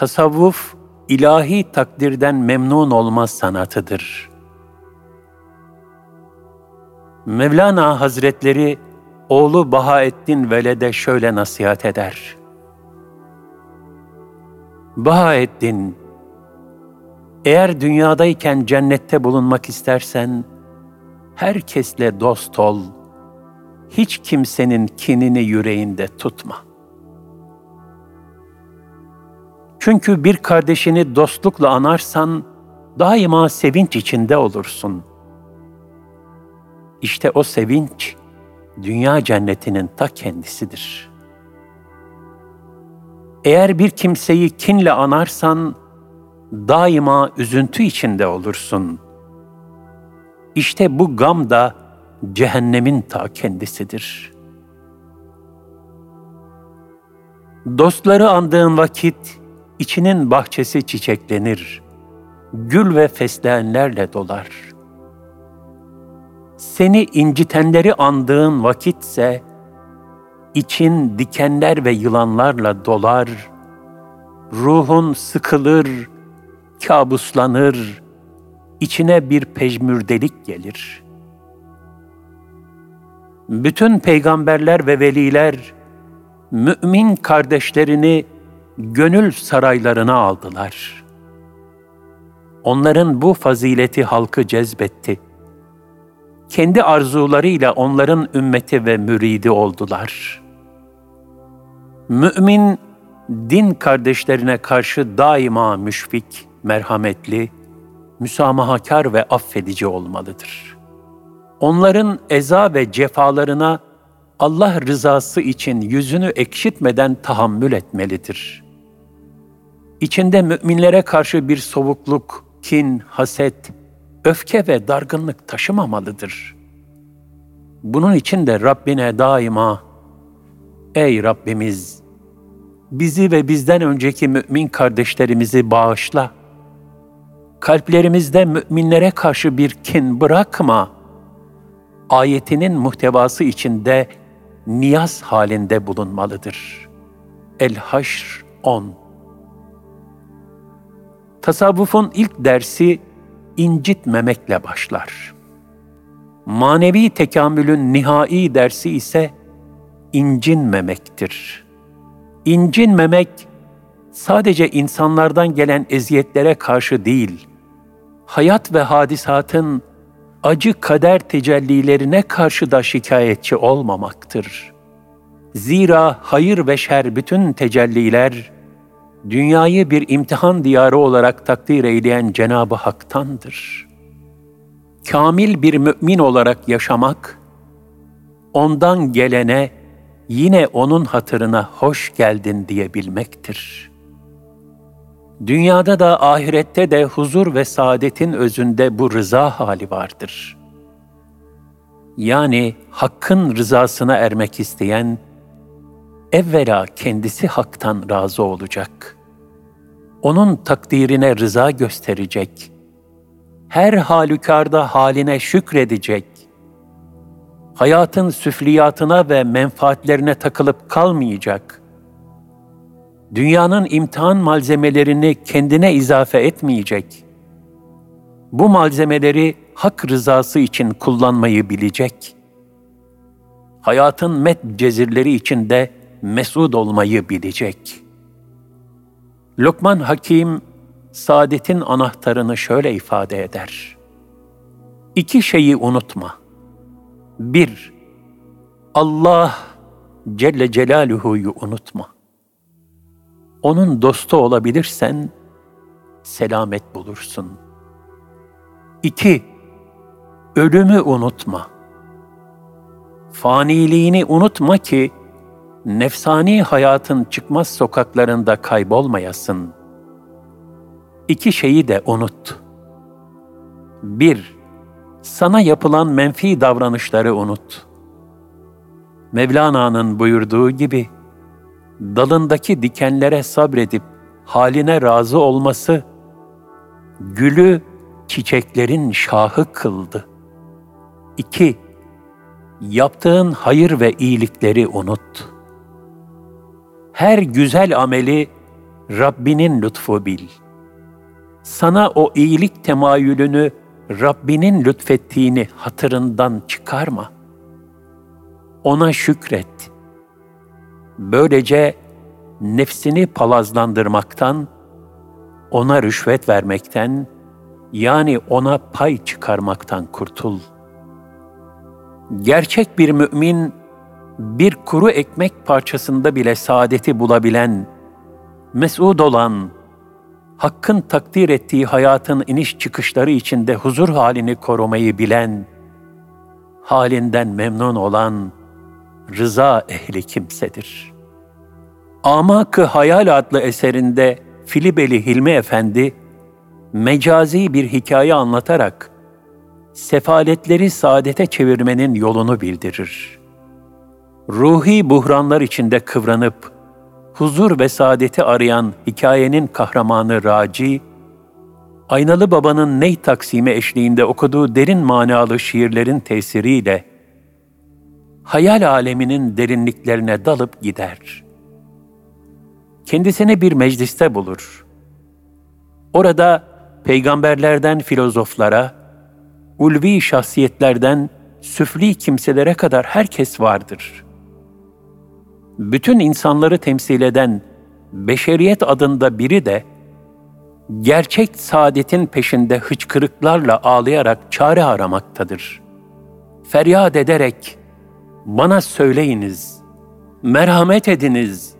Tasavvuf, ilahi takdirden memnun olma sanatıdır. Mevlana Hazretleri, oğlu Bahaettin Veled'e şöyle nasihat eder. Bahaettin, eğer dünyadayken cennette bulunmak istersen, herkesle dost ol, hiç kimsenin kinini yüreğinde tutma. Çünkü bir kardeşini dostlukla anarsan, daima sevinç içinde olursun. İşte o sevinç, dünya cennetinin ta kendisidir. Eğer bir kimseyi kinle anarsan, daima üzüntü içinde olursun. İşte bu gam da cehennemin ta kendisidir. Dostları andığın vakit içinin bahçesi çiçeklenir, gül ve fesleğenlerle dolar. Seni incitenleri andığın vakitse için dikenler ve yılanlarla dolar, ruhun sıkılır, kabuslanır, içine bir pejmürdelik gelir. Bütün peygamberler ve veliler, mümin kardeşlerini gönül saraylarına aldılar. Onların bu fazileti halkı cezbetti. Kendi arzularıyla onların ümmeti ve müridi oldular. Mümin, din kardeşlerine karşı daima müşfik, merhametli, müsamahakar ve affedici olmalıdır. Onların eza ve cefalarına Allah rızası için yüzünü ekşitmeden tahammül etmelidir. İçinde müminlere karşı bir soğukluk, kin, haset, öfke ve dargınlık taşımamalıdır. Bunun için de Rabbine daima, Ey Rabbimiz! Bizi ve bizden önceki mümin kardeşlerimizi bağışla.'' kalplerimizde müminlere karşı bir kin bırakma. Ayetinin muhtevası içinde niyaz halinde bulunmalıdır. El-Haşr 10 Tasavvufun ilk dersi incitmemekle başlar. Manevi tekamülün nihai dersi ise incinmemektir. İncinmemek sadece insanlardan gelen eziyetlere karşı değil, hayat ve hadisatın acı kader tecellilerine karşı da şikayetçi olmamaktır. Zira hayır ve şer bütün tecelliler, dünyayı bir imtihan diyarı olarak takdir eyleyen Cenab-ı Hak'tandır. Kamil bir mümin olarak yaşamak, ondan gelene yine onun hatırına hoş geldin diyebilmektir.'' Dünyada da ahirette de huzur ve saadetin özünde bu rıza hali vardır. Yani hakkın rızasına ermek isteyen, evvela kendisi haktan razı olacak. Onun takdirine rıza gösterecek. Her halükarda haline şükredecek. Hayatın süfliyatına ve menfaatlerine takılıp kalmayacak.'' dünyanın imtihan malzemelerini kendine izafe etmeyecek. Bu malzemeleri hak rızası için kullanmayı bilecek. Hayatın met cezirleri içinde mesud olmayı bilecek. Lokman Hakim, saadetin anahtarını şöyle ifade eder. İki şeyi unutma. Bir, Allah Celle Celaluhu'yu unutma.'' onun dostu olabilirsen selamet bulursun. 2. Ölümü unutma. Faniliğini unutma ki nefsani hayatın çıkmaz sokaklarında kaybolmayasın. İki şeyi de unut. 1. Sana yapılan menfi davranışları unut. Mevlana'nın buyurduğu gibi, dalındaki dikenlere sabredip haline razı olması, gülü çiçeklerin şahı kıldı. 2. Yaptığın hayır ve iyilikleri unut. Her güzel ameli Rabbinin lütfu bil. Sana o iyilik temayülünü Rabbinin lütfettiğini hatırından çıkarma. Ona şükret. Böylece nefsini palazlandırmaktan, ona rüşvet vermekten, yani ona pay çıkarmaktan kurtul. Gerçek bir mümin, bir kuru ekmek parçasında bile saadeti bulabilen, mesud olan, Hakk'ın takdir ettiği hayatın iniş çıkışları içinde huzur halini korumayı bilen, halinden memnun olan, rıza ehli kimsedir. Amak-ı Hayal adlı eserinde Filibeli Hilmi Efendi, mecazi bir hikaye anlatarak, sefaletleri saadete çevirmenin yolunu bildirir. Ruhi buhranlar içinde kıvranıp, huzur ve saadeti arayan hikayenin kahramanı Raci, Aynalı Baba'nın ney taksimi eşliğinde okuduğu derin manalı şiirlerin tesiriyle, hayal aleminin derinliklerine dalıp gider. Kendisini bir mecliste bulur. Orada peygamberlerden filozoflara, ulvi şahsiyetlerden süfli kimselere kadar herkes vardır. Bütün insanları temsil eden beşeriyet adında biri de gerçek saadetin peşinde hıçkırıklarla ağlayarak çare aramaktadır. Feryat ederek bana söyleyiniz, merhamet ediniz.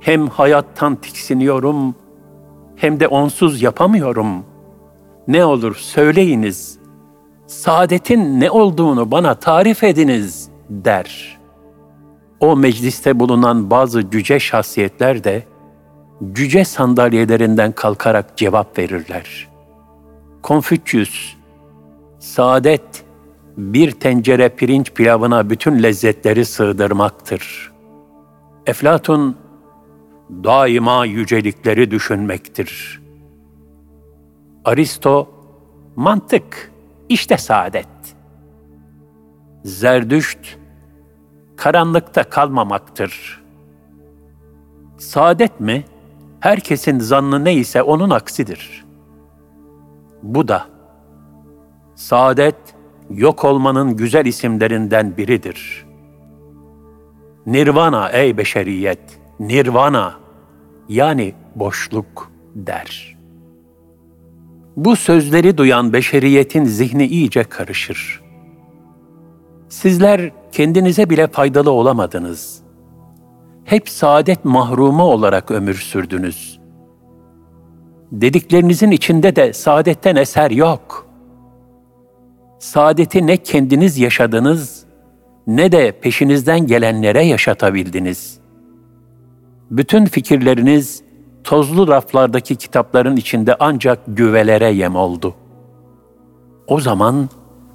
Hem hayattan tiksiniyorum, hem de onsuz yapamıyorum. Ne olur söyleyiniz, saadetin ne olduğunu bana tarif ediniz der. O mecliste bulunan bazı cüce şahsiyetler de cüce sandalyelerinden kalkarak cevap verirler. Konfüçyüs, saadet bir tencere pirinç pilavına bütün lezzetleri sığdırmaktır. Eflatun, daima yücelikleri düşünmektir. Aristo, mantık, işte saadet. Zerdüşt, karanlıkta kalmamaktır. Saadet mi? Herkesin zannı neyse onun aksidir. Bu da, saadet, yok olmanın güzel isimlerinden biridir. Nirvana ey beşeriyet, nirvana yani boşluk der. Bu sözleri duyan beşeriyetin zihni iyice karışır. Sizler kendinize bile faydalı olamadınız. Hep saadet mahrumu olarak ömür sürdünüz. Dediklerinizin içinde de saadetten eser yok. Saadeti ne kendiniz yaşadınız ne de peşinizden gelenlere yaşatabildiniz. Bütün fikirleriniz tozlu raflardaki kitapların içinde ancak güvelere yem oldu. O zaman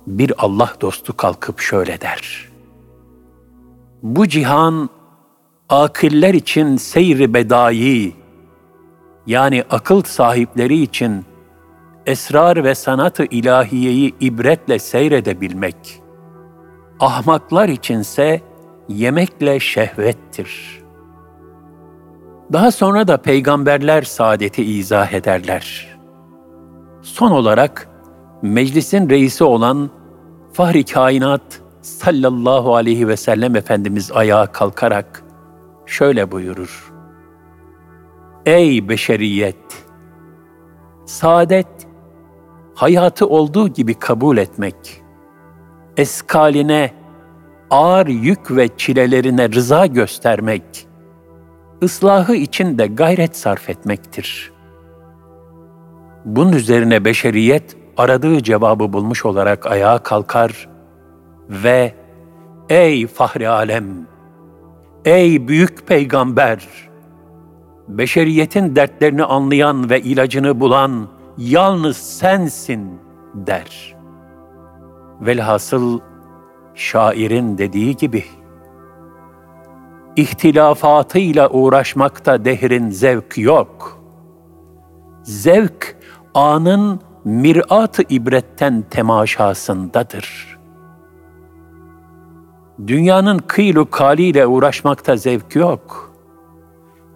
bir Allah dostu kalkıp şöyle der. Bu cihan akiller için seyri bedai yani akıl sahipleri için esrar ve sanatı ilahiyeyi ibretle seyredebilmek. Ahmaklar içinse yemekle şehvettir. Daha sonra da peygamberler saadeti izah ederler. Son olarak meclisin reisi olan Fahri Kainat sallallahu aleyhi ve sellem Efendimiz ayağa kalkarak şöyle buyurur. Ey beşeriyet! Saadet, hayatı olduğu gibi kabul etmek, eskaline, ağır yük ve çilelerine rıza göstermek, ıslahı için de gayret sarf etmektir. Bunun üzerine beşeriyet aradığı cevabı bulmuş olarak ayağa kalkar ve ''Ey fahri alem, ey büyük peygamber, beşeriyetin dertlerini anlayan ve ilacını bulan yalnız sensin.'' der. Velhasıl şairin dediği gibi, ihtilafatıyla uğraşmakta dehrin zevk yok. Zevk, anın mirat-ı ibretten temaşasındadır. Dünyanın kıylu kaliyle uğraşmakta zevk yok.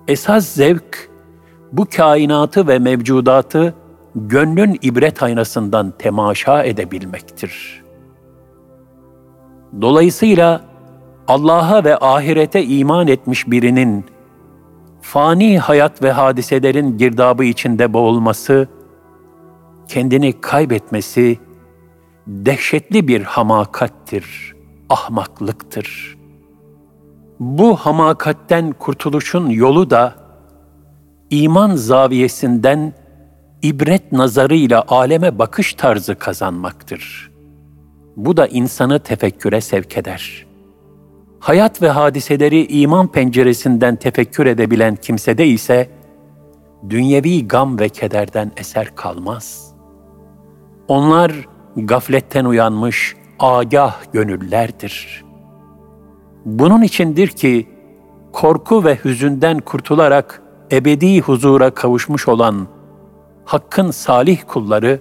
Esas zevk, bu kainatı ve mevcudatı gönlün ibret aynasından temaşa edebilmektir. Dolayısıyla Allah'a ve ahirete iman etmiş birinin fani hayat ve hadiselerin girdabı içinde boğulması, kendini kaybetmesi dehşetli bir hamakattir, ahmaklıktır. Bu hamakatten kurtuluşun yolu da iman zaviyesinden ibret nazarıyla aleme bakış tarzı kazanmaktır. Bu da insanı tefekküre sevk eder. Hayat ve hadiseleri iman penceresinden tefekkür edebilen kimsede ise dünyevi gam ve kederden eser kalmaz. Onlar gafletten uyanmış agah gönüllerdir. Bunun içindir ki korku ve hüzünden kurtularak ebedi huzura kavuşmuş olan Hakk'ın salih kulları,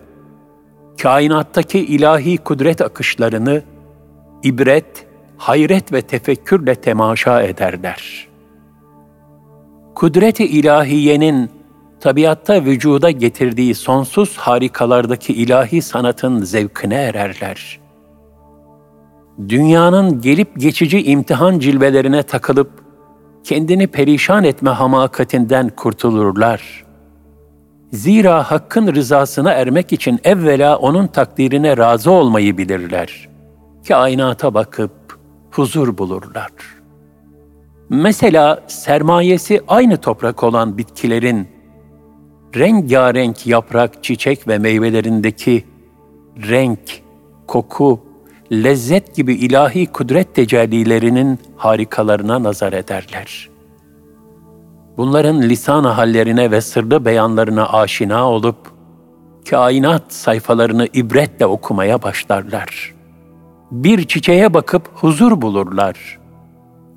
kainattaki ilahi kudret akışlarını ibret, hayret ve tefekkürle temaşa ederler. Kudret-i ilahiyenin tabiatta vücuda getirdiği sonsuz harikalardaki ilahi sanatın zevkine ererler. Dünyanın gelip geçici imtihan cilvelerine takılıp kendini perişan etme hamakatinden kurtulurlar. Zira hakkın rızasına ermek için evvela onun takdirine razı olmayı bilirler. Kainata bakıp huzur bulurlar. Mesela sermayesi aynı toprak olan bitkilerin rengarenk yaprak, çiçek ve meyvelerindeki renk, koku, lezzet gibi ilahi kudret tecellilerinin harikalarına nazar ederler. Bunların lisan hallerine ve sırlı beyanlarına aşina olup, kainat sayfalarını ibretle okumaya başlarlar. Bir çiçeğe bakıp huzur bulurlar.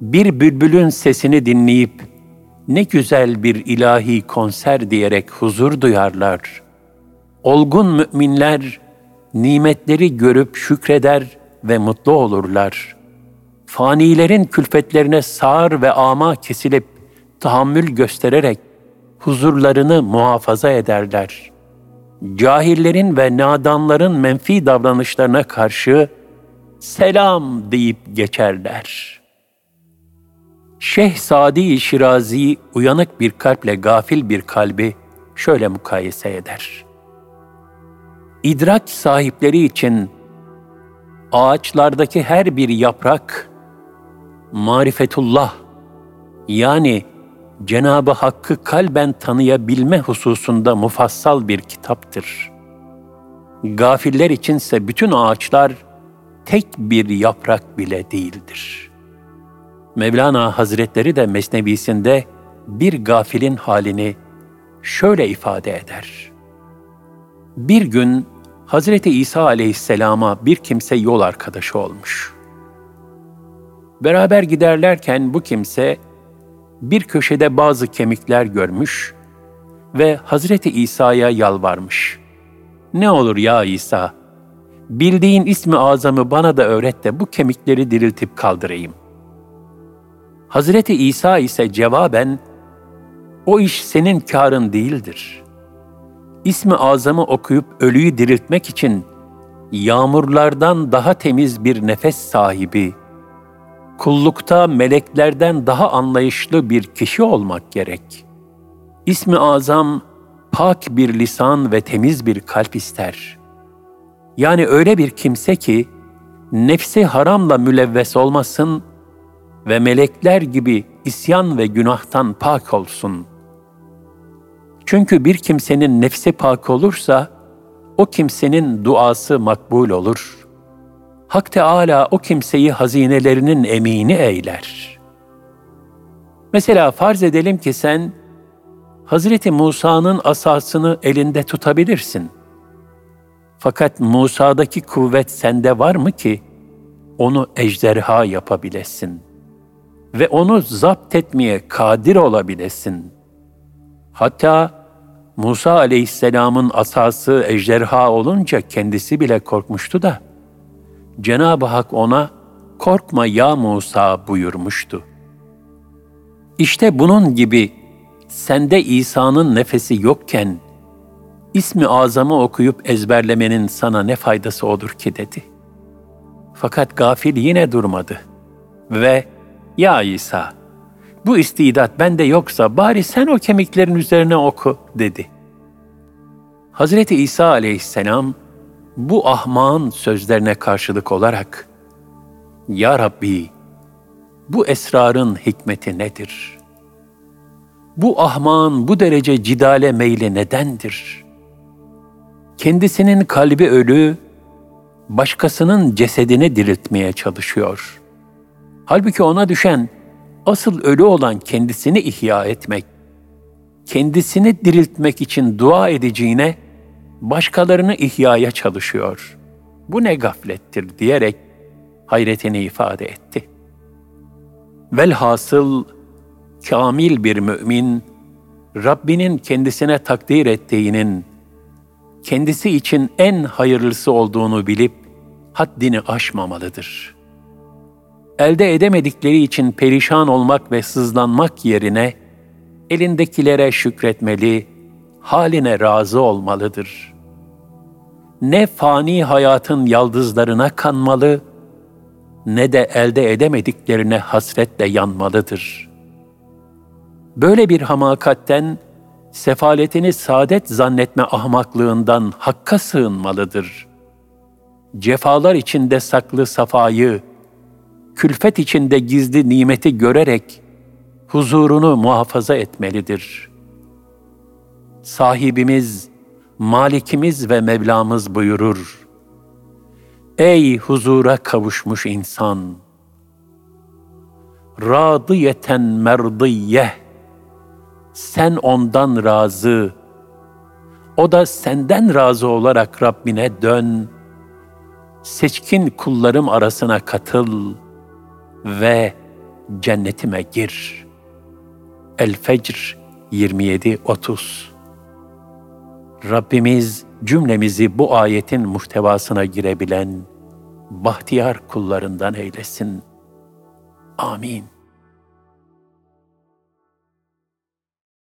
Bir bülbülün sesini dinleyip ne güzel bir ilahi konser diyerek huzur duyarlar. Olgun müminler nimetleri görüp şükreder ve mutlu olurlar. Fanilerin külfetlerine sağır ve ama kesilip tahammül göstererek huzurlarını muhafaza ederler. Cahillerin ve nadanların menfi davranışlarına karşı selam deyip geçerler.'' Şeyh Sadi Şirazi uyanık bir kalple gafil bir kalbi şöyle mukayese eder. İdrak sahipleri için ağaçlardaki her bir yaprak marifetullah yani Cenabı Hakk'ı kalben tanıyabilme hususunda mufassal bir kitaptır. Gafiller içinse bütün ağaçlar tek bir yaprak bile değildir.'' Mevlana Hazretleri de Mesnevisinde bir gafilin halini şöyle ifade eder. Bir gün Hazreti İsa aleyhisselama bir kimse yol arkadaşı olmuş. Beraber giderlerken bu kimse bir köşede bazı kemikler görmüş ve Hazreti İsa'ya yalvarmış. Ne olur ya İsa, bildiğin ismi azamı bana da öğret de bu kemikleri diriltip kaldırayım.'' Hazreti İsa ise cevaben, o iş senin karın değildir. İsmi azamı okuyup ölüyü diriltmek için yağmurlardan daha temiz bir nefes sahibi, kullukta meleklerden daha anlayışlı bir kişi olmak gerek. İsmi azam pak bir lisan ve temiz bir kalp ister. Yani öyle bir kimse ki nefsi haramla mülevves olmasın ve melekler gibi isyan ve günahtan pak olsun. Çünkü bir kimsenin nefsi pak olursa, o kimsenin duası makbul olur. Hak Teâlâ o kimseyi hazinelerinin emini eyler. Mesela farz edelim ki sen, Hazreti Musa'nın asasını elinde tutabilirsin. Fakat Musa'daki kuvvet sende var mı ki, onu ejderha yapabilesin?'' Ve onu zapt etmeye kadir olabilesin. Hatta Musa aleyhisselamın asası ejderha olunca kendisi bile korkmuştu da, Cenab-ı Hak ona, korkma ya Musa buyurmuştu. İşte bunun gibi sende İsa'nın nefesi yokken ismi azamı okuyup ezberlemenin sana ne faydası olur ki dedi. Fakat gafil yine durmadı ve ya İsa bu istidat bende yoksa bari sen o kemiklerin üzerine oku dedi. Hazreti İsa aleyhisselam bu ahmağın sözlerine karşılık olarak Ya Rabbi bu esrarın hikmeti nedir? Bu ahmağın bu derece cidale meyli nedendir? Kendisinin kalbi ölü, başkasının cesedini diriltmeye çalışıyor. Halbuki ona düşen asıl ölü olan kendisini ihya etmek, kendisini diriltmek için dua edeceğine başkalarını ihyaya çalışıyor. Bu ne gaflettir diyerek hayretini ifade etti. Velhasıl kamil bir mümin Rabbinin kendisine takdir ettiğinin kendisi için en hayırlısı olduğunu bilip haddini aşmamalıdır. Elde edemedikleri için perişan olmak ve sızlanmak yerine elindekilere şükretmeli, haline razı olmalıdır. Ne fani hayatın yaldızlarına kanmalı, ne de elde edemediklerine hasretle yanmalıdır. Böyle bir hamakatten, sefaletini saadet zannetme ahmaklığından hakka sığınmalıdır. Cefalar içinde saklı safayı, külfet içinde gizli nimeti görerek huzurunu muhafaza etmelidir. Sahibimiz, Malikimiz ve Mevlamız buyurur. Ey huzura kavuşmuş insan! Radiyeten merdiyeh, sen ondan razı, o da senden razı olarak Rabbine dön, seçkin kullarım arasına katıl ve cennetime gir. El-Fecr 27-30 Rabbimiz cümlemizi bu ayetin muhtevasına girebilen bahtiyar kullarından eylesin. Amin.